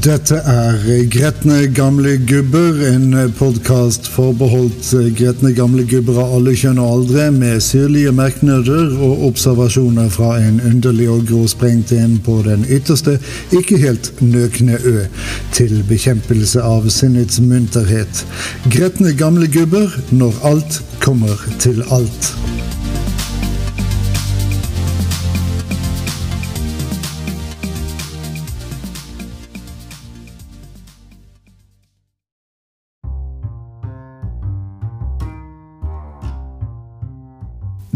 Dette er Gretne gamle gubber, en podkast forbeholdt gretne gamle gubber av alle kjønn og aldre, med syrlige merknader og observasjoner fra en underlig og gråsprengt en på den ytterste, ikke helt nøkne ø, til bekjempelse av sinnets munterhet. Gretne gamle gubber når alt kommer til alt.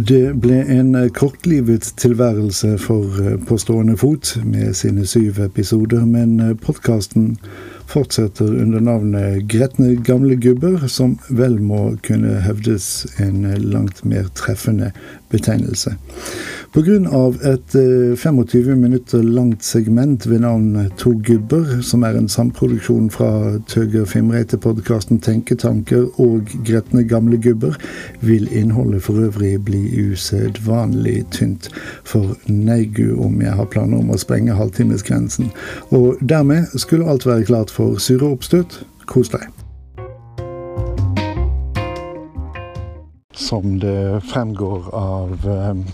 Det ble en kortlivet tilværelse for På stående fot med sine syv episoder, men podkasten fortsetter under navnet Gretne gamle gubber, som vel må kunne hevdes en langt mer treffende betegnelse. Pga. et 25 eh, minutter langt segment ved navn To gubber, som er en samproduksjon fra Tøger Fimreite-podkasten Tenketanker og Gretne gamle gubber, vil innholdet for øvrig bli usedvanlig tynt. For neigu om jeg har planer om å sprenge halvtimesgrensen. Og dermed skulle alt være klart for sure oppstøt. Kos deg. Som det fremgår av um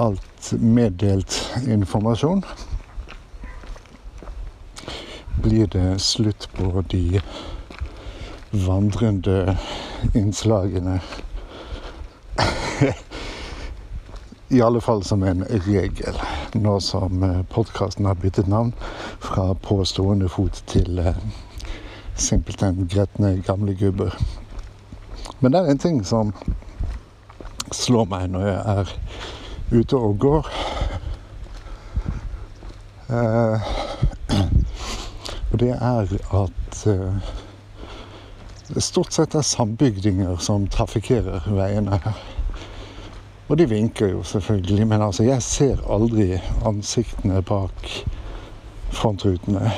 alt meddelt informasjon, blir det slutt på de vandrende innslagene. I alle fall som en regel, nå som eh, podkasten har byttet navn fra På stående fot til eh, simpelthen gretne gamle gubber. Men det er en ting som slår meg når jeg er ute og går. Eh, og det er at eh, det stort sett er sambygdinger som trafikkerer veiene. Og de vinker jo selvfølgelig, men altså, jeg ser aldri ansiktene bak frontrutene.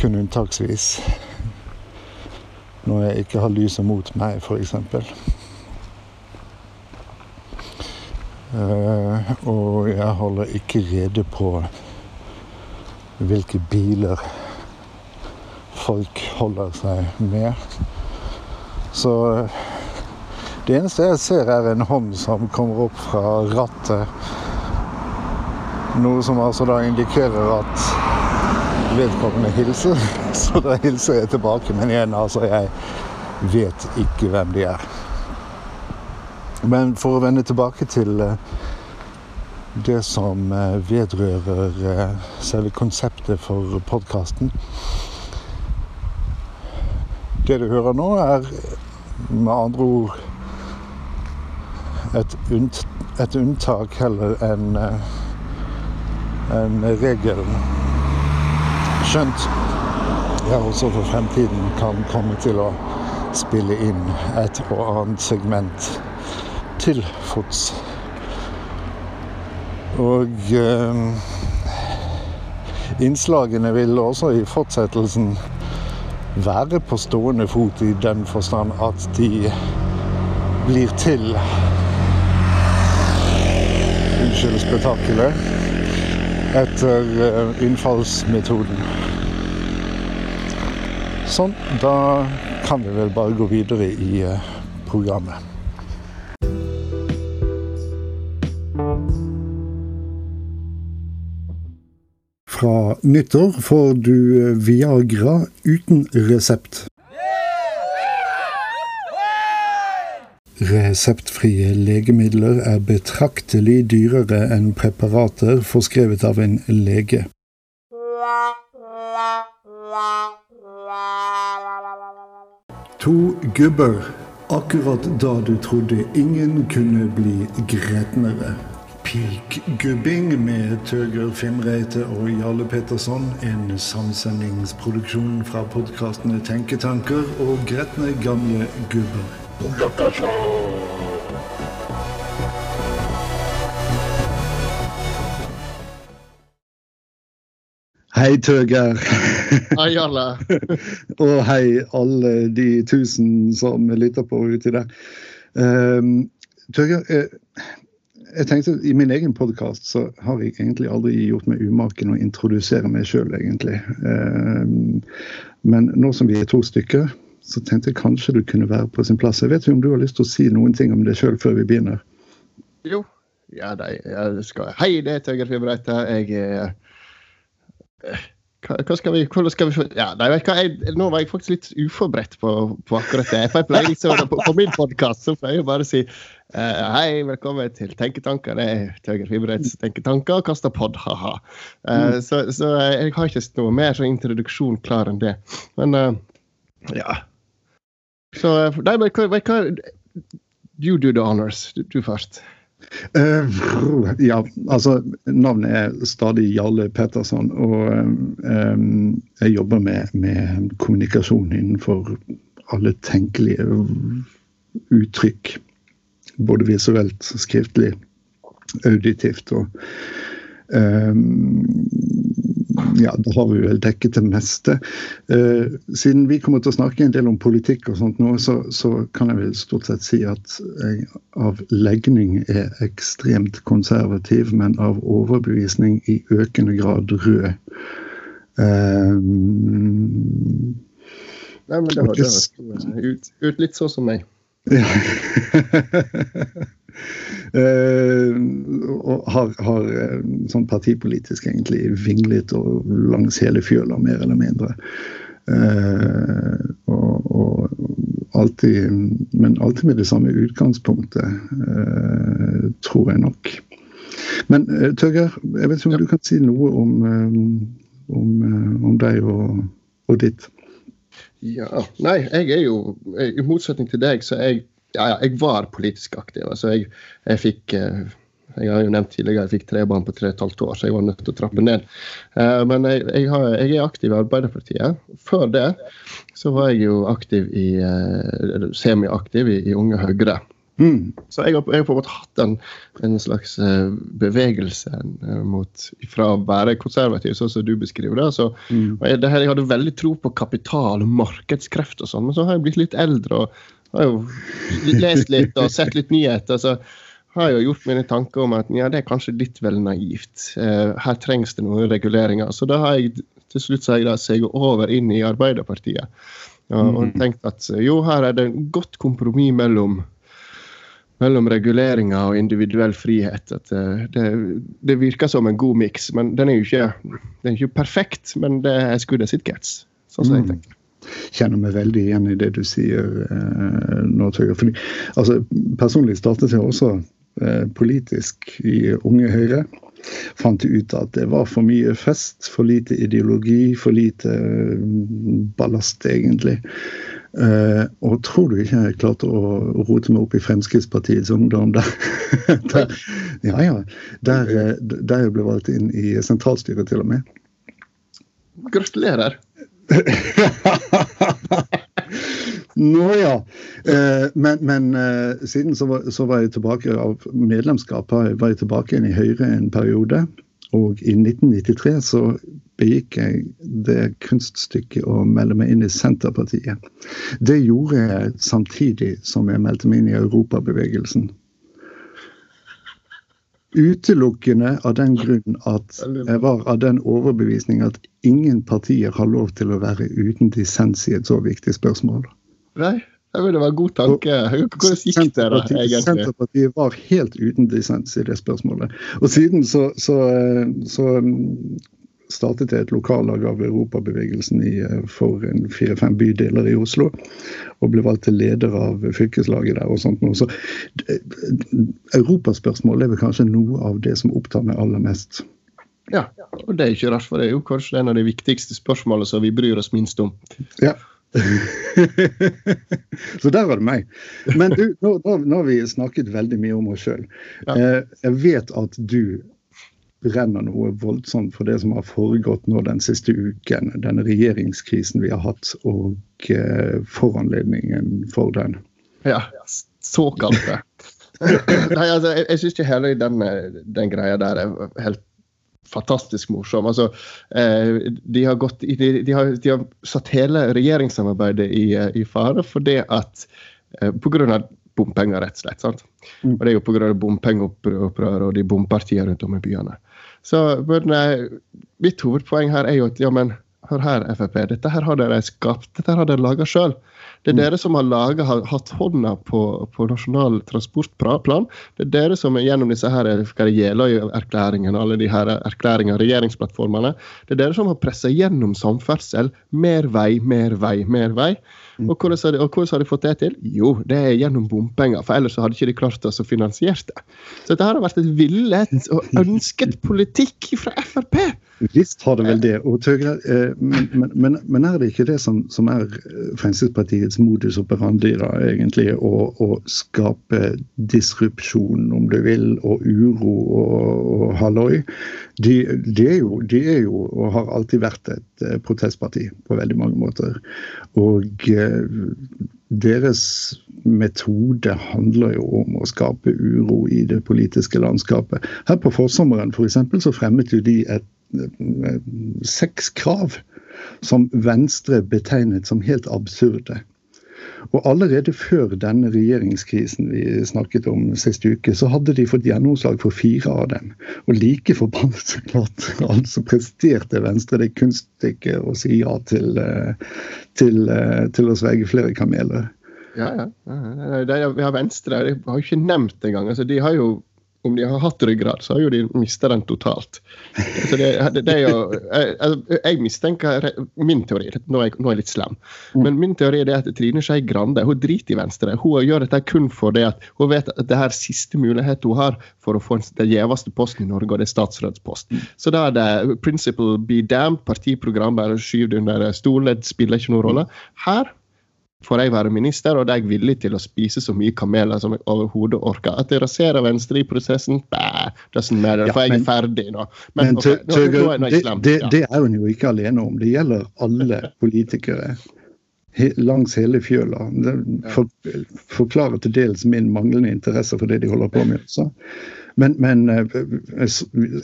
Kun unntaksvis. Når jeg ikke har lyset mot meg, f.eks. Uh, og jeg holder ikke rede på hvilke biler folk holder seg med. Så det eneste jeg ser, er en hånd som kommer opp fra rattet. Noe som altså da indikerer at vedkommende hilser. Så da hilser jeg tilbake. Men igjen, altså, jeg vet ikke hvem de er. Men for å vende tilbake til eh, det som eh, vedrører eh, selve konseptet for podkasten. Det du hører nå, er med andre ord et, unnt, et unntak heller enn en regelen. Skjønt jeg også for fremtiden kan komme til å spille inn et og annet segment til fots. Og eh, innslagene vil også i fortsettelsen være på stående fot i den forstand at de blir til Unnskyld spetakkelet. Etter eh, innfallsmetoden. Sånn. Da kan vi vel bare gå videre i eh, programmet. Fra nyttår får du eh, Viagra uten resept. Reseptfrie legemidler er betraktelig dyrere enn preparater forskrevet av en lege. To gubber akkurat da du trodde ingen kunne bli gretnere. Peak-gubbing med Tøger Fimreite og Jarle Petterson. En samsendingsproduksjon fra podkastene Tenketanker og Gretne gamle gubber. Hei, Tøger. Hei, alle. og hei, alle de tusen som lytter på uti der. Um, Tøger, eh, jeg tenkte I min egen podkast så har jeg egentlig aldri gjort meg umaken å introdusere meg sjøl, egentlig. Um, men nå som vi er to stykker, så tenkte jeg kanskje du kunne være på sin plass. Jeg vet ikke om du har lyst til å si noen ting om deg sjøl før vi begynner? Jo. Ja, det, jeg skal. Hei, det er Tøger Fibreite. Jeg er hva, skal vi, hvordan skal vi ja, nei, jeg, Nå var jeg faktisk litt uforberedt på, på akkurat det. For jeg pleier liksom, på, på min podkast pleier jeg bare å si uh, hei, velkommen til Tenketanker. Det er Tøger Fibrets Tenketanker og kaster pod, ha-ha. Uh, mm. så, så, jeg har ikke noe mer sånn introduksjon klar enn det. Men uh, ja. Så nei, men hva, hva You do the honors. Du, du først. Uh, ja, altså navnet er stadig Jarle Petterson. Og um, jeg jobber med, med, kommunikasjon innenfor alle tenkelige uttrykk. Både visuelt, skriftlig, auditivt og um, ja, da har vi vel dekket det meste. Eh, siden vi kommer til å snakke en del om politikk og sånt nå, så, så kan jeg vel stort sett si at jeg av legning er ekstremt konservativ, men av overbevisning i økende grad rød. Eh, Nei, men det høres ut, ut litt sånn som meg. Ja. Uh, og har, har, eh, sånn partipolitisk egentlig vinglet og langs hele fjøla, mer eller mindre. Uh, og, og, alltid Men alltid med det samme utgangspunktet, uh, tror jeg nok. Men Tøgger, jeg vet ikke om ja. du kan si noe om, om, om deg og, og ditt? Ja, Nei, jeg er jo I motsetning til deg, så jeg ja, jeg var politisk aktiv. Altså, jeg, jeg fikk eh, jeg har jo nevnt tidligere jeg fikk tre barn på tre og et halvt år, så jeg var nødt til å trappe ned. Uh, men jeg, jeg, har, jeg, er aktiv i Arbeiderpartiet. Før det så var jeg jo aktiv i uh, semiaktiv i, i Unge Høyre. Mm. Så jeg har, jeg har, på en måte hatt en, en slags uh, bevegelse mot, fra å være konservativ, sånn som du beskriver det. Så, mm. jeg, det her, jeg hadde veldig tro på kapital og markedskreft og sånn, men så har jeg blitt litt eldre. og har jo lest litt og sett litt nyheter. så har jo gjort mine tanker om at ja, det er kanskje litt vel naivt. Eh, her trengs det noen reguleringer. Så da har jeg til slutt så jeg seget over inn i Arbeiderpartiet. Ja, og mm. tenkt at jo, her er det en godt kompromiss mellom, mellom reguleringer og individuell frihet. Eh, det, det virker som en god miks. Men den er jo ikke, den er ikke perfekt, men det er skuddet sitt gets. Sånn som jeg mm. tenker kjenner meg veldig igjen i det du sier eh, nå, Tøyre. Fordi, altså, personlig startet jeg også eh, politisk i Unge Høyre. Fant ut at det var for mye fest, for lite ideologi, for lite mm, ballast, egentlig. Uh, og tror du ikke jeg klarte å rote meg opp i Fremskrittspartiets ungdom? Der, der, ja, ja, der, eh, der jeg ble valgt inn i sentralstyret, til og med. Gratulerer. Nå ja. Uh, men, men uh, siden så var, så var, jeg tilbake av medlemskap. var jeg tilbake igjen i Høyre en periode. Og i 1993 så begikk jeg det kunststykket å melde meg inn i Senterpartiet. Det gjorde jeg samtidig som jeg meldte meg inn i Europabevegelsen. Utelukkende av den grunn at jeg var av den overbevisning at ingen partier har lov til å være uten dissens i et så viktig spørsmål. Nei, det var en god tanke. Hvordan gikk det da, egentlig? Senterpartiet var helt uten dissens i det spørsmålet. Og siden så, så, så startet jeg et lokallag av Europabevegelsen i, eh, for fire-fem bydeler i Oslo. Og ble valgt til leder av fylkeslaget der. og sånt Så europaspørsmålet Europaspørsmål er vel kanskje noe av det som opptar meg aller mest. Ja, og det er ikke rart, for det er jo kanskje en av de viktigste spørsmålene som vi bryr oss minst om. Ja. så der var det meg. Men du, nå, nå, har vi snakket veldig mye om oss sjøl. Ja. Eh, jeg vet at du brenner noe voldsomt for det som har foregått nå den siste uken. Denne regjeringskrisen vi har hatt, og uh, foranledningen for den. Ja, såkalte. Nei, altså, jeg, jeg syns ikke hele den, den, greia der er helt fantastisk morsom. Altså, eh, de, har gått, de, de, har, de, har, satt hele regjeringssamarbeidet i, i fare fordi at eh, pga bompenger, rett og slett. sant? Mm. Og det er jo pga. bompengeopprør og de bompartiene rundt om i byene. Så men, mitt hovedpoeng her er jo at ja, men hør her, Frp, dette her har dere skapt, dette her har dere laga sjøl. Det er mm. dere som har laget, har hatt hånda på, på Nasjonal transportplan. Det er dere som gjennom disse her, Jeløya-erklæringene, alle de her erklæringene, regjeringsplattformene, det er dere som har pressa gjennom samferdsel. Mer vei, mer vei, mer vei. Og hvordan, har de, hvordan har de fått det til? Jo, det er gjennom bompenger. For ellers hadde ikke de klart å finansiere det. Så dette har vært et villet og ønsket politikk fra Frp. Visst har det vel det. og Tøgre, eh, men, men, men, er det ikke det som, som er Fremskrittspartiets modus operandi, da, egentlig? Å, å skape disrupsjon, om du vil, og uro og, og halloi? De, de, er jo, de er jo, og har alltid vært et eh, protestparti på veldig mange måter. Og eh, deres metode handler jo om å skape uro i det politiske landskapet. Her på forsommeren for eksempel, så fremmet jo de et seks krav som Venstre betegnet som helt absurde. Og allerede før denne regjeringskrisen vi snakket om sist uke, så hadde de fått gjennomslag for fire av dem. Og like forbannet så klart altså presterte Venstre det kunststykket å si ja til, eh, til, eh, til å svelge flere kameler. Ja, ja. ja. ja Venstre de har jo ikke nevnt engang. Altså, de har jo om de har hatt ryggrad, så har jo de mista den totalt. Så det, det, det er jo, jeg, altså, jeg, mistenker Min teori nå er, jeg, nå er jeg litt slem, mm. men min teori er at Trine Skei Grande hun driter i Venstre. Hun gjør dette kun for det at hun vet at det er siste mulighet hun har for å få den gjeveste posten i Norge, og det er statsrådspost. Mm. Så da er det principle be damned, partiprogram, bare skyv det under stolen, det spiller ikke noen rolle. Her får jeg være minister, og da er jeg villig til å spise så mye kameler som jeg overhodet orker. At jeg raserer Venstre i prosessen, bæ, doesn't matter, for jeg er ferdig nå. Men, men okay, nå, nå, er det, det, det, er hun jo ikke alene om. Det gjelder alle politikere. He, langs hele fjøla. Det for, forklarer til dels min manglende interesse for det de holder på med. Så. Men, men eh,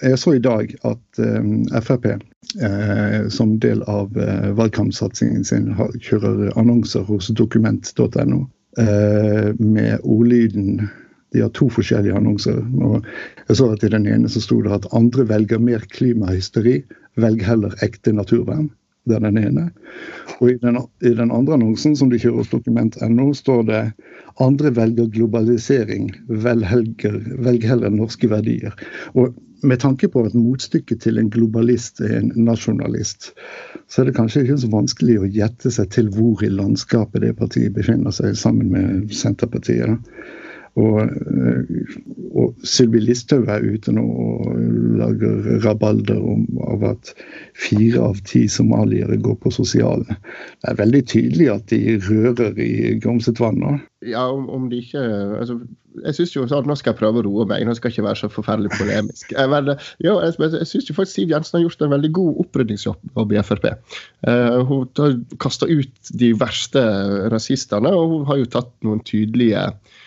jeg så i dag at eh, Frp eh, som del av valgkampsatsingen sin kjører annonser hos dokument.no med ordlyden de har to forskjellige annonser. og jeg så at I den ene så sto det at andre velger mer klimahysteri, velg heller ekte naturvern. Det er den ene. Og i den, i den andre annonsen, som de kjører hos dokument.no, står det andre velger globalisering, velhelger, velg heller norske verdier. Og med tanke på at motstykket til en globalist er en nasjonalist, så er det kanskje ikke så vanskelig å gjette seg til hvor i landskapet det partiet befinner seg, sammen med Senterpartiet. Da. Og, eh, og Sylvi Listhaug er ute nå og lager rabalder om av at fire av ti somaliere går på sosiale. Det er veldig tydelig at de rører i grumset vann nå. Ja, om, om, de ikke altså, Jeg syns jo sånn, Nå skal jeg prøve å roe meg, nå skal jeg ikke være så forferdelig polemisk. Vel, jo, jeg, jeg syns faktisk Siv Jensen har gjort en veldig god opprydningsjobb i Frp. Uh, hun har kasta ut de verste rasistene, og hun har jo tatt noen tydelige Eh,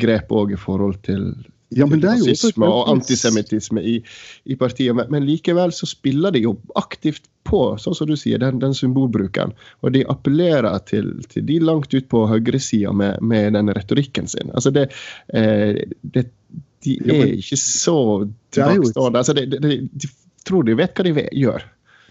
grep òg i forhold til ja, rasisme og antisemittisme i, i, partiet. Men, men, likevel så spiller de jo aktivt på sånn som du sier, den, den symbolbruken. Og de appellerer til, til de langt ut på høyresida med, med den retorikken sin. Altså det, eh, det De er ikke så tilbakestående. Altså de, de, de, tror de vet hva de gjør.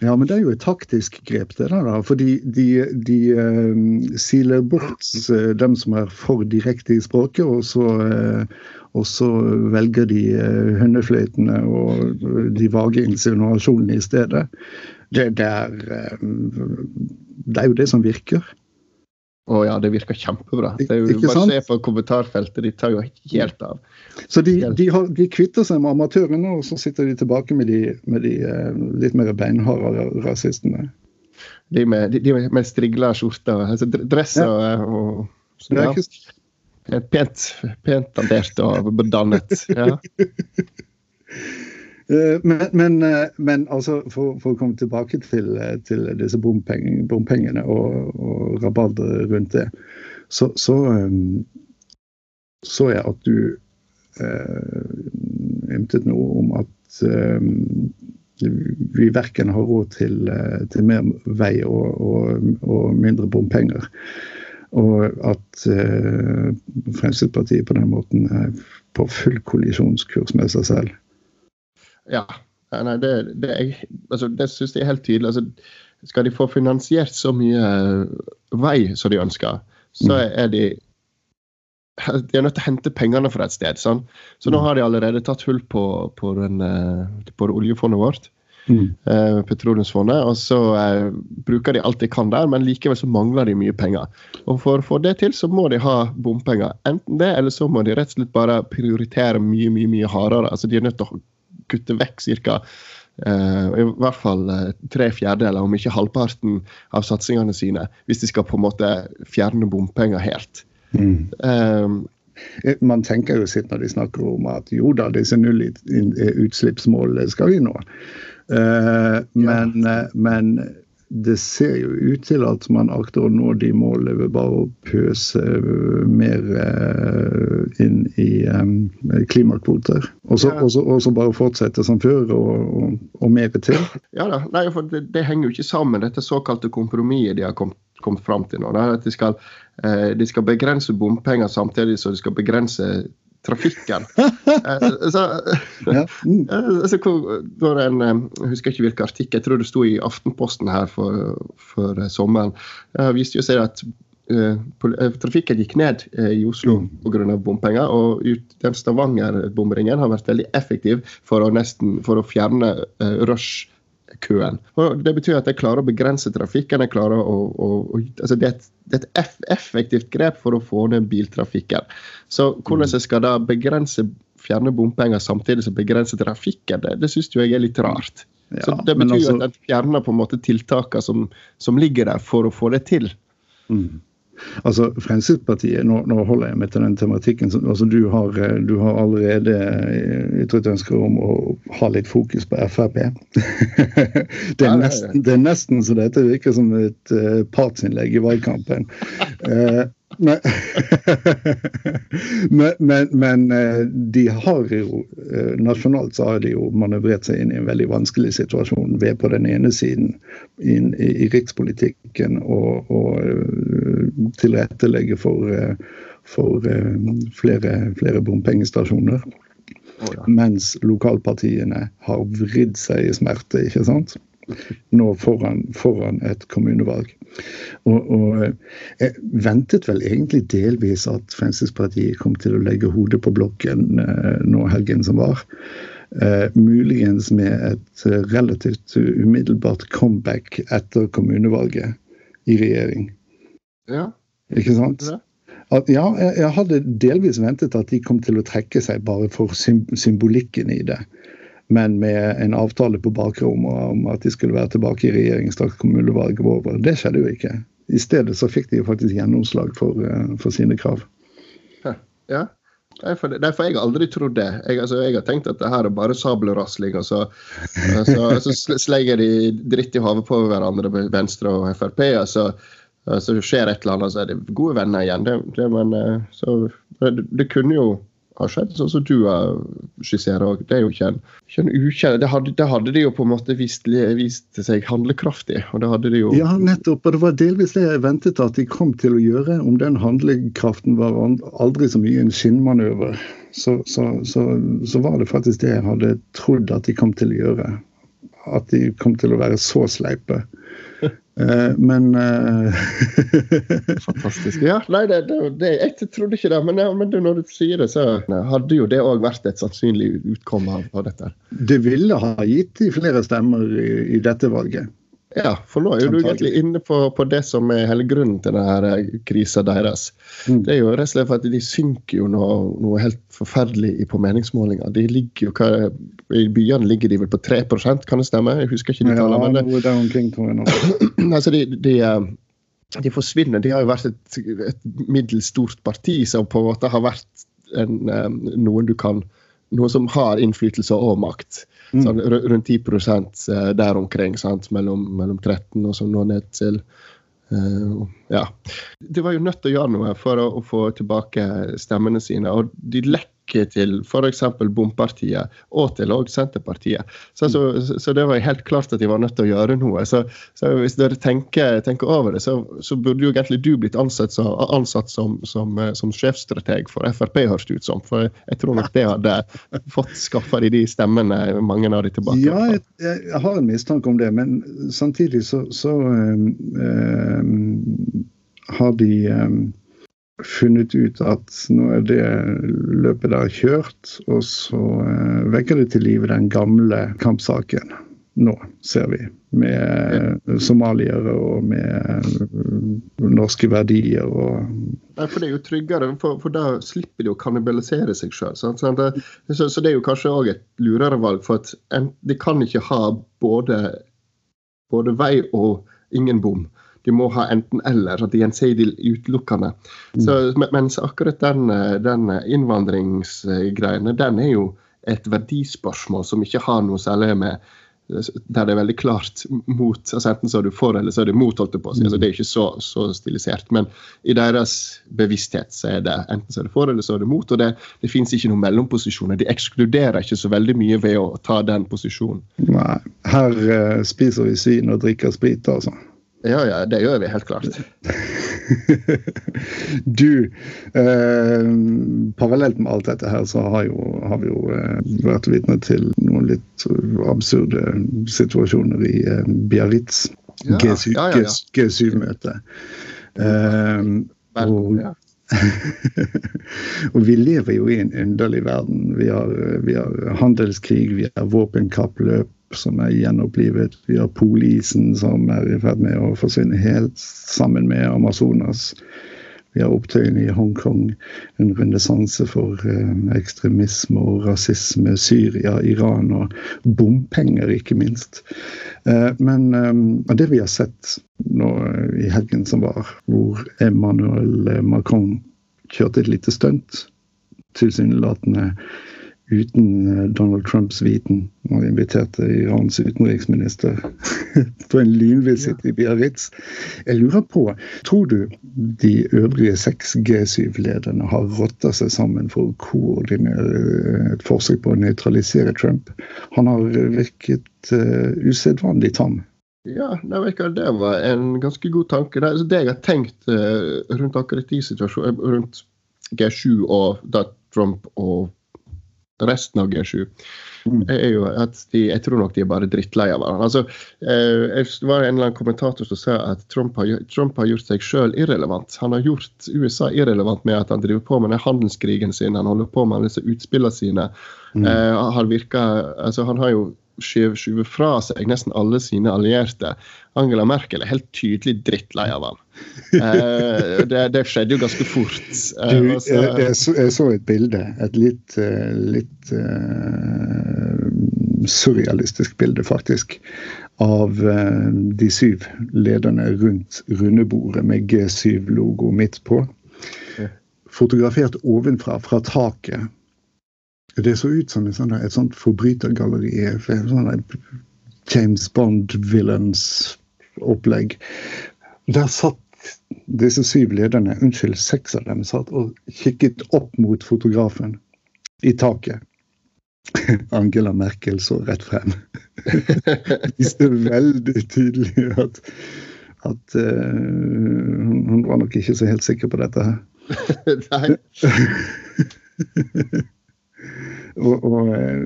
Ja, men det er jo et taktisk grep, det der. da, fordi de, de uh, siler bort uh, dem som er for direkte i språket, og så, uh, og så velger de uh, hundefløytene og de vage insinuasjonene i stedet. Det, det, er, det er jo det som virker. Å ja, det virker kjempebra. Det er jo Bare se på kommentarfeltet, de tar jo helt av. Så de, de, har, de kvitter seg med amatørene, og så sitter de tilbake med de, med de uh, litt mer beinharde rasistene. De med, de, med strigla skjorter, altså dress og, ja. og så, ja. Pent, pent dandert og dannet. Ja. Eh, men, men, eh, men altså, for, for, å komme tilbake til, eh, til disse bompengene, bompengene og, og rabalderet rundt det, så, så, så jeg at du eh, ymtet noe om at eh, vi verken har råd til, til mer vei og, og, og mindre bompenger. Og at eh, Fremskrittspartiet på den måten er på full kollisjonskurs med seg selv. Ja. Nei, det, det, altså, det syns jeg er helt tydelig. Altså, skal de få finansiert så mye vei som de ønsker, så mm. er de de er nødt til å hente pengene fra et sted. Sånn. Så nå mm. har de allerede tatt hull på, på, den, eh, på oljefondet vårt. Mm. Eh, petroleumsfondet. Og så eh, bruker de alt de kan der, men likevel så mangler de mye penger. Og for å få det til, så må de ha bompenger. Enten det, eller så må de rett og slett bare prioritere mye, mye, mye hardere. Altså de er nødt til å kutte vekk ca. Uh, i hvert fall uh, tre fjerdedeler, om ikke halvparten av satsingene sine, hvis de skal på en måte fjerne bompenger helt. Mm. Um, man tenker jo sitt når de snakker om at jo da, disse nullutslippsmålene skal vi nå. Uh, men, ja. men, det ser jo ut til at man akter å nå de målene ved bare å pøse mer uh, inn i um, klimakvoter. Og så bare fortsette som før og, og, og mer til. Ja da, Nei, for det, det henger jo ikke sammen, dette såkalte kompromisset de har kommet kommet fram til nå. at de skal, eh, de skal, begrense bompenger samtidig som de skal begrense trafikken. eh, så, mm. altså, hvor, en, eh, jeg husker ikke hvilken artikkel, jeg tror det sto i Aftenposten her for, for eh, sommeren. Det viste jo seg at uh, trafikken gikk ned uh, i Oslo mm. pga. bompenger. Og ut, den Stavanger-bomringen har vært veldig effektiv for å, nesten, for å fjerne uh, rush køen. Og det betyr at jeg klarer å begrense trafikken. jeg klarer å, å, å altså det, er et, det, er et, effektivt grep for å få ned biltrafikken. Så hvordan jeg skal da begrense fjerne bompenger samtidig som begrense trafikken, det, det syns jeg er litt rart. Ja, så Det betyr altså, at jeg fjerner på en måte tiltakene som, som, ligger der for å få det til. Mm. Altså Fremskrittspartiet, nå, nå, holder jeg meg til den tematikken. altså Du har, eh, du har allerede eh, ytret ønske om å ha litt fokus på Frp. det, er nesten, det er nesten så dette virker som et uh, partsinnlegg i valgkampen. Uh, men, men, men, eh, de har jo eh, Nasjonalt så har de jo manøvrert seg inn i en veldig vanskelig situasjon ved på den ene siden inn i, rikspolitikken og, og eh, tilrettelegge for, for flere, flere bompengestasjoner. Oh, ja. Mens lokalpartiene har vridd seg i smerte, ikke sant? Nå foran, foran et kommunevalg. Og, og, Jeg ventet vel egentlig delvis at Fremskrittspartiet kom til å legge hodet på blokken eh, nå helgen som var. Uh, muligens med et relativt umiddelbart comeback etter kommunevalget i regjering. Ja. Ikke sant? At, ja, jeg, jeg, hadde delvis ventet at de kom til å trekke seg bare for symbolikken i det men med en avtale på bakrommet om at de skulle være tilbake i regjering straks kommunevalget var over. Det skjedde jo ikke. I stedet så fikk de jo faktisk gjennomslag for, uh, for sine krav. Ja, Derfor, derfor jeg aldri trodd det. Jeg, altså, jeg, har tenkt at det her er bare sabelrasling, og så, så, så slenger de dritt i havet på hverandre Venstre og Frp. og så, så skjer et eller annet, så er de gode venner igjen. Det, det, men, eh, så, det, det kunne jo har skjedd, sånn som du skisserer. Det er jo ikke en, ikke en ukjent det hadde, det hadde, de jo på en måte vist, vist seg handlekraftig. og det hadde de jo... Ja, nettopp. Og det var delvis det jeg ventet at de kom til å gjøre. Om den handlekraften var aldri så mye en skinnmanøver, så, så, så, så var det faktisk det jeg hadde trodd at de kom til å gjøre. At de kom til å være så sleipe. Eh, men uh... Fantastisk. Ja, nei, det, det, jeg trodde ikke det. Men, men når du sier det, så hadde jo det òg vært et sannsynlig utkomme av, av, dette. Det ville ha gitt de flere stemmer i, i dette valget. Ja, for nå er du egentlig inne på, på, det som er hele grunnen til denne eh, krisa deres. Mm. Det er jo rett og slett for at de synker jo noe, noe helt forferdelig på meningsmålinger. De ligger jo, hva, I byene ligger de vel på 3% kan det stemme? Jeg husker ikke de tallene. Ja, men det, omkring, tror jeg nå. altså, de, de, eh, de, forsvinner. De har jo vært et, et middels stort parti som på en måte har vært en, eh, noen du kan Noen som har innflytelse og makt. Mm. Sånn, rundt 10 eh, der omkring. Sant? Mellom, mellom 13 og så nå ned til uh, Ja. De var jo nødt til å gjøre noe for å, å få tilbake stemmene sine. Og de lett til f.eks. bompartiet og til og Senterpartiet. Så, så, så, det var helt klart at de var nødt til å gjøre noe. Så, så hvis dere tenker, tenker over det, så, burde jo egentlig du blitt ansatt, ansatt som, som, som, sjefstrateg for Frp, høres det ut som. For jeg tror nok det hadde fått skaffa de de stemmene, mange av de tilbake. Ja, jeg, jeg har en mistanke om det, men samtidig så, øh, øh, har de øh, funnet ut at nå er det løpet der kjørt, og så uh, vekker det til live den gamle kampsaken. Nå, ser vi. Med somaliere og med norske verdier og Nei, for det er jo tryggere, for, for da slipper de å kannibalisere seg sjøl. Så, så, det er jo kanskje òg et lurere valg, for at en, de kan ikke ha både, både vei og ingen bom de må ha enten-eller, at de gjensidig utelukkende. Mm. Mens akkurat den, den innvandringsgreiene, den er jo et verdispørsmål som ikke har noe særlig med der det er veldig klart mot altså Enten så er du for, eller så er du mot. holdt det på. Altså, det er ikke så, så, stilisert. Men i deres bevissthet så er det enten så er du for, eller så er du mot. Og det, det fins ikke noen mellomposisjoner. De ekskluderer ikke så veldig mye ved å ta den posisjonen. Nei. Her uh, spiser vi svin og drikker sprit, altså. Ja, ja, det gjør vi helt klart. du, eh, parallelt med alt dette her, så har, jo, har vi jo eh, vært vitne til noen litt absurde situasjoner i eh, Biarritz. Ja, G7-møte. Eh, og, og vi lever jo i en underlig verden. Vi har, vi har handelskrig, vi har våpenkappløp som er gjenopplivet. Vi har polisen som er i ferd med å forsvinne helt, sammen med Amazonas. Vi har opptøyene i Hongkong, en renessanse for eh, ekstremisme og rasisme. Syria, Iran og bompenger, ikke minst. Eh, men eh, det vi har sett nå i helgen som var, hvor Emmanuel Macron kjørte et lite stunt, tilsynelatende uten eh, Donald Trumps viten. Og inviterte Irans utenriksminister på en lynvisitt i Biarritz. Jeg lurer på, tror du de øvrige seks G7-lederne har rotta seg sammen for å koordinere eh, et forsøk på å nøytralisere Trump? Han har virket uh, usedvanlig tam. Ja, det var en ganske god tanke. Det, det jeg har tenkt rundt akkurat de situasjonene, rundt G7 og da Trump og resten av G7, mm. er jo at de, jeg tror nok de er bare drittlei av hverandre. Altså, eh, det var en eller annen kommentator som sa at Trump har, Trump har gjort seg sjøl irrelevant. Han har gjort USA irrelevant med at han driver på med den handelskrigen sin, han holder på med disse utspillene sine. Mm. Eh, han, virker, altså, han har jo skyver fra seg nesten alle sine allierte. Angela Merkel er helt tydelig drittlei av ham. Eh, det, det, skjedde jo ganske fort. Eh, du, jeg, jeg, så, jeg, så, et bilde, et litt, eh, litt uh, surrealistisk bilde, faktisk, av uh, de syv lederne rundt rundebordet med G7-logo midt på. Fotografert ovenfra, fra taket det så ut som sånn, et sånt forbrytergalleri. Sånn James Bond-villains-opplegg. Der satt disse syv lederne, unnskyld, seks av dem, satt og kikket opp mot fotografen i taket. Angela Merkel så rett frem. Viste veldig tydelig at, at uh, hun var nok ikke så helt sikker på dette. Nei. Og, og, eh,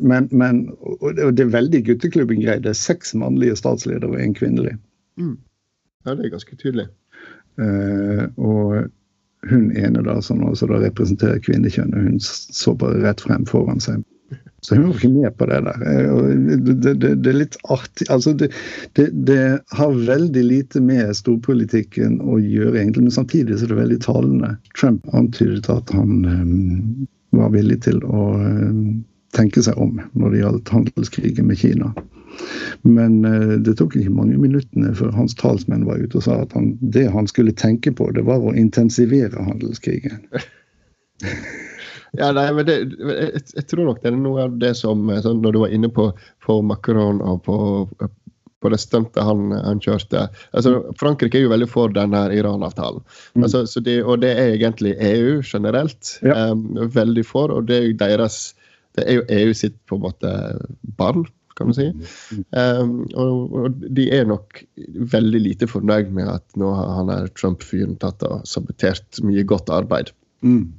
men, men og det er veldig gutteklubben-greie. Det er seks mannlige statsledere og én kvinnelig. Mm. Ja, det er ganske tydelig. Uh, og hun ene da, som også da representerer kvinnekjønnet, hun så bare rett frem foran seg. Så hun var ikke med på det der. Det, det, det, det er litt artig altså det, har veldig lite med storpolitikken å gjøre, egentlig, men samtidig så er det veldig talende. Trump antydet at han um, var villig til å eh, tenke seg om når det gjaldt handelskrigen med Kina. Men eh, det tok ikke mange minuttene før hans talsmenn var ute og sa at han, det han skulle tenke på, det var å intensivere handelskrigen. Ja, nei, men det, jeg, jeg, tror nok det er noe av det som sånn, Når du var inne på, for Macron og på på det stuntet han, han, kjørte. Altså, Frankrike er jo veldig for denne Iran-avtalen. Mm. Altså, og det er egentlig EU generelt ja. um, veldig for. Og det er jo deres Det er jo EU sitt på en måte barn, kan man si. Um, og, og, de er nok veldig lite fornøyd med at nå har han der Trump-fyren tatt og sabotert mye godt arbeid. Mm.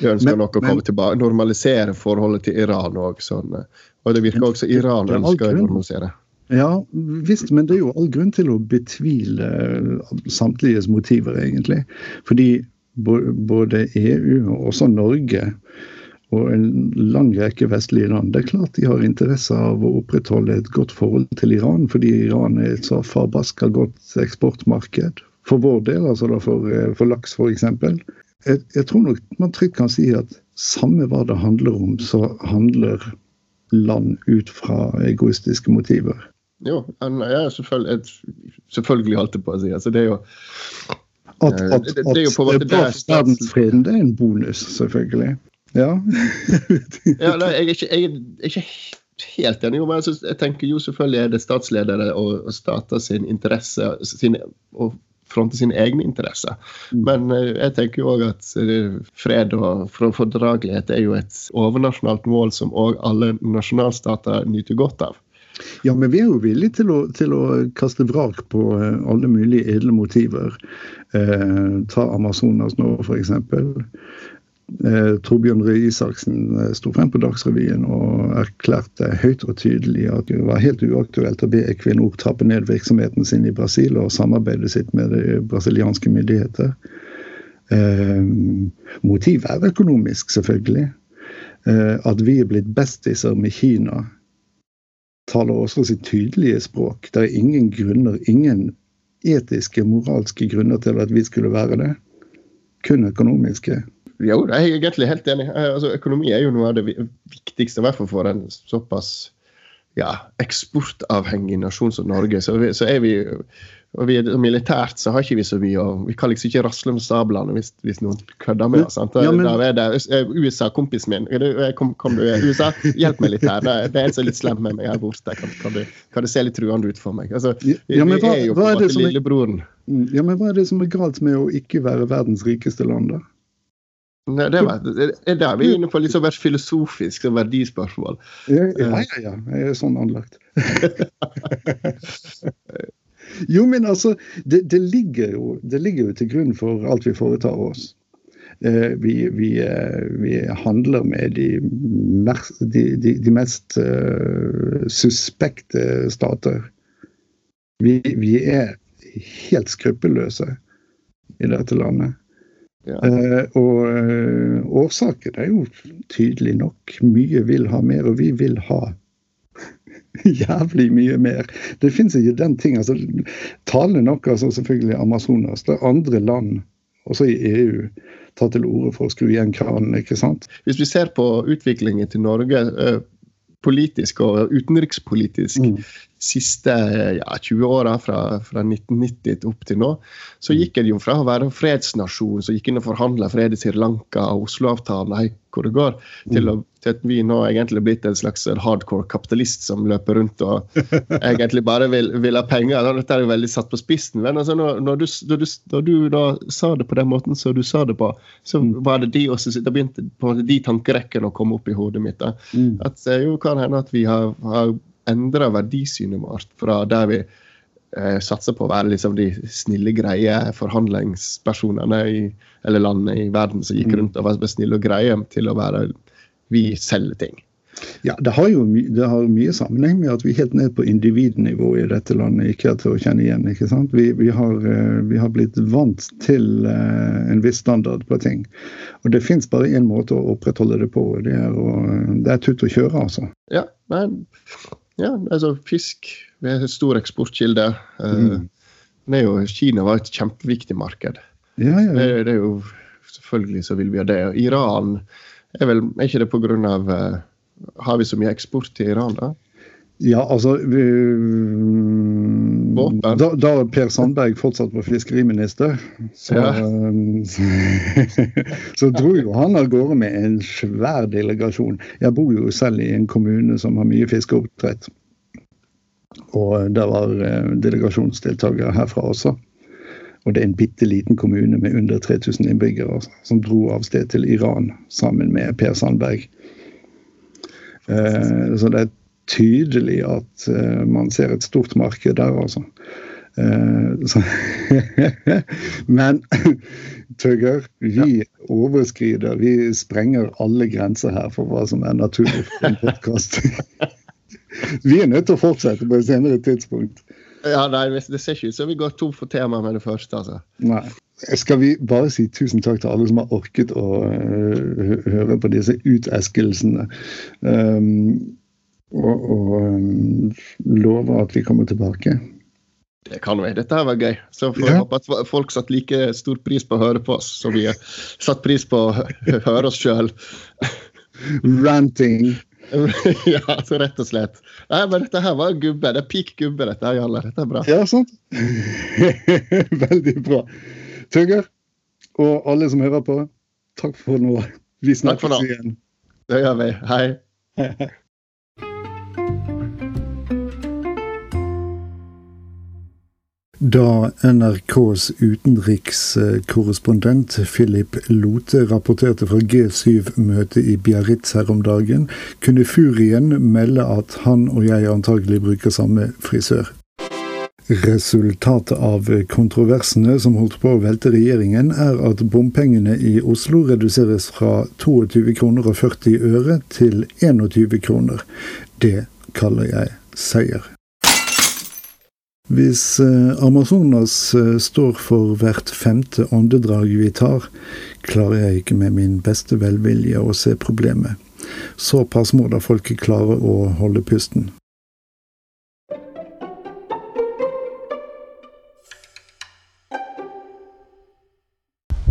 De ønsker men, nok å komme men, tilbake, normalisere forholdet til Iran òg. Sånn, og det virker også Iran ønsker å normalisere. Ja visst, men det er jo all grunn til å betvile samtliges motiver, egentlig. Fordi både EU og også Norge og en lang rekke vestlige land. Det er klart de har interesse av å opprettholde et godt forhold til Iran, fordi Iran er et så farbaska godt eksportmarked. For vår del, altså for, for laks f.eks. Jeg, jeg tror nok man trygt kan si at samme hva det handler om, så handler land ut fra egoistiske motiver. Jo, ja, selvfølgelig, selvfølgelig holdt jeg på å si. Altså, det er jo at, at, at, det, det er jo på en måte verdensfreden det er en bonus, selvfølgelig. Ja. ja nei, jeg, er ikke, jeg, er ikke, helt enig. Men jeg, jeg tenker jo selvfølgelig er det statsledere og, og stater sin interesse sin, og fronte sine egne interesser. Mm. Men uh, jeg tenker jo òg at uh, fred og fordragelighet er jo et overnasjonalt mål som òg alle nasjonalstater nyter godt av. Ja, men vi er jo villige til å, til å kaste vrak på uh, alle mulige edle motiver. ta Amazonas nå, f.eks. Eh, Torbjørn Røe Isaksen eh, sto frem på Dagsrevyen og erklærte høyt og tydelig at det var helt uaktuelt å be Equinor trappe ned virksomheten sin i Brasil og samarbeidet sitt med de brasilianske myndigheter. Eh, motivet er økonomisk, selvfølgelig. Eh, at vi er blitt bestiser med Kina, taler også sitt tydelige språk. Det er ingen grunner, ingen etiske, moralske grunner til at vi skulle være det. Kun økonomiske. Jo, jeg er egentlig helt enig. Eh, altså, økonomi er jo noe av det viktigste, i hvert fall for en såpass ja, eksportavhengig nasjon som Norge. Så, vi, så er vi og vi, Militært så har ikke vi så mye og Vi kan liksom ikke rasle med sablene hvis, hvis noen kødder med oss. Ja, men... Er det eh, USA, kompisen min. Kom, kom du, USA, hjelp meg litt her. Det, det er en som er litt slem med meg her borte. Kan, kan, du, kan, du, se litt truende ut for meg? Altså, vi, ja, hva, vi, er jo på en måte lillebroren. Mm, ja, men hva er det som er galt med å ikke være verdens rikeste land, da? Nei, det, var, det er der vi er inne på litt sånn filosofisk verdispørsmål. Ja, ja, ja. Jeg er sånn anlagt. jo, men altså, det, det, ligger jo, det, ligger jo, til grunn for alt vi foretar oss. Eh, vi, vi, eh, vi, handler med de, de, de, de mest uh, suspekte stater. Vi, vi er helt skruppelløse i dette landet. Ja. Uh, og årsaken er jo tydelig nok. Mye vil ha mer, og vi vil ha jævlig mye mer. Det fins ikke den ting. altså Talende nok, altså selvfølgelig Amazonas. Det er andre land, også i EU, tar til orde for å skru igjen kranen. ikke sant? Hvis vi ser på utviklingen til Norge uh, politisk og utenrikspolitisk, mm siste ja, 20 åra, fra, fra, 1990 opp til nå, så gikk en jo fra å være en fredsnasjon som gikk inn og forhandla fred i Sri Lanka Oslo-avtalen, hvor det går, til, å, til, at vi nå egentlig er blitt en slags hardcore kapitalist som løper rundt og egentlig bare vil, vil ha penger. Dette er jo veldig satt på spissen. Men altså, når, når, du, når, du, når, du, da sa det på den måten som du sa det på, så mm. var det de også, da begynte på de tankerekkene å komme opp i hodet mitt. Da. Mm. At det jo kan hende at vi har, har endra verdisynet vårt fra der vi eh, satser på å være liksom de snille, greie forhandlingspersonene i eller landene i verden som gikk mm. rundt og var snille og greie, til å være vi selger ting. Ja, det har jo det har mye sammenheng med at vi er helt ned på individnivå i dette landet ikke er til å kjenne igjen. ikke sant? Vi, vi, har, eh, vi har, blitt vant til uh, en viss standard på ting. Og det fins bare én måte å opprettholde det på, og det er, å, det er tutt og kjøre, altså. Ja, men ja, altså fisk vi er en stor eksportkilde. Eh, mm. Jo, Kina var et kjempeviktig marked. Ja, ja, det, det, er jo Selvfølgelig så vil vi ha det. Og Iran er vel er ikke det av uh, Har vi så mye eksport til Iran, da? Ja, altså vi, da, da, Per Sandberg fortsatt var fiskeriminister, så, ja. så dro jo han av gårde med en svær delegasjon. Jeg bor jo selv i en kommune som har mye fiskeoppdrett. Og det var delegasjonsdeltakere herfra også. Og det er en bitte liten kommune med under 3000 innbyggere som dro av sted til Iran sammen med Per Sandberg. Eh, så det er tydelig at eh, man ser et stort marked der, altså. Eh, så, men Tøgger, vi overskrider, vi sprenger alle grenser her for hva som er naturlig for en podkast. vi er nødt til å fortsette på et senere tidspunkt. Ja, nei, Det ser ikke ut som vi går tom for tema med det første. altså. Nei. Skal vi bare si tusen takk til alle som har orket å uh, høre på disse uteskelsene. Um, og, og lover at vi kommer tilbake. Det kan vi. Dette her var gøy. Så får ja. håpe at folk satte like stor pris på å høre på oss som vi satte satt pris på å høre oss sjøl. Ranting. ja, så rett og slett. Nei, men dette her var gubbe. Det er peak gubbe, dette her, Jalle. Dette er bra. Ja, sant. Veldig bra. Tugger, og alle som hører på, takk for nå. Vi snakkes igjen. Det gjør vi. Hei. Da NRKs utenrikskorrespondent Philip Lote rapporterte fra G7-møtet i Biarritz her om dagen, kunne Furien melde at han og jeg antagelig bruker samme frisør. Resultatet av kontroversene som holdt på å velte regjeringen, er at bompengene i Oslo reduseres fra 22 kroner og 40 øre til 21 kroner. Det kaller jeg seier. Hvis eh, Amazonas eh, står for hvert femte åndedrag vi tar, klarer jeg ikke med min beste velvilje å se problemet. Såpass må da folket klare å holde pusten.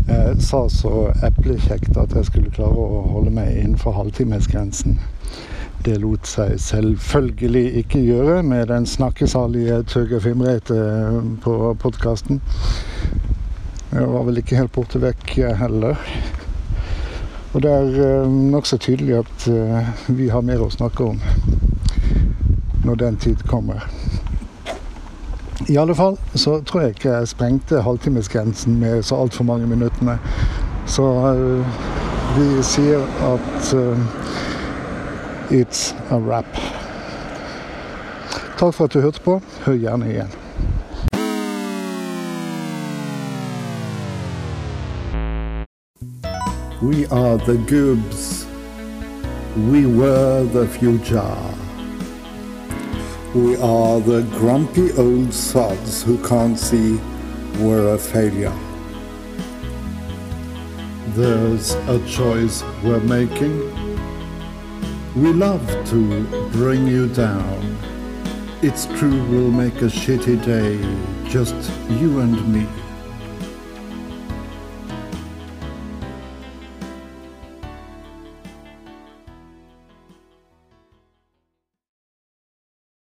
Jeg sa så eplekjekt at jeg skulle klare å holde meg innenfor halvtimesgrensen. Det lot seg selvfølgelig ikke gjøre med den snakkesalige Tøge Fimreite eh, på podkasten. Jeg var vel ikke helt borte vekk heller. Og det er eh, nokså tydelig at eh, vi har mer å snakke om når den tid kommer. I alle fall så tror jeg ikke jeg sprengte halvtimesgrensen med så altfor mange minuttene. Så vi sier at It's a wrap. Takk for at du hørte på. Hør gjerne igjen. We are the goobs. We were the future. We are the grumpy old sods who can't see we're a failure. There's a choice we're making. We love to bring you down. It's true we'll make a shitty day, just you and me.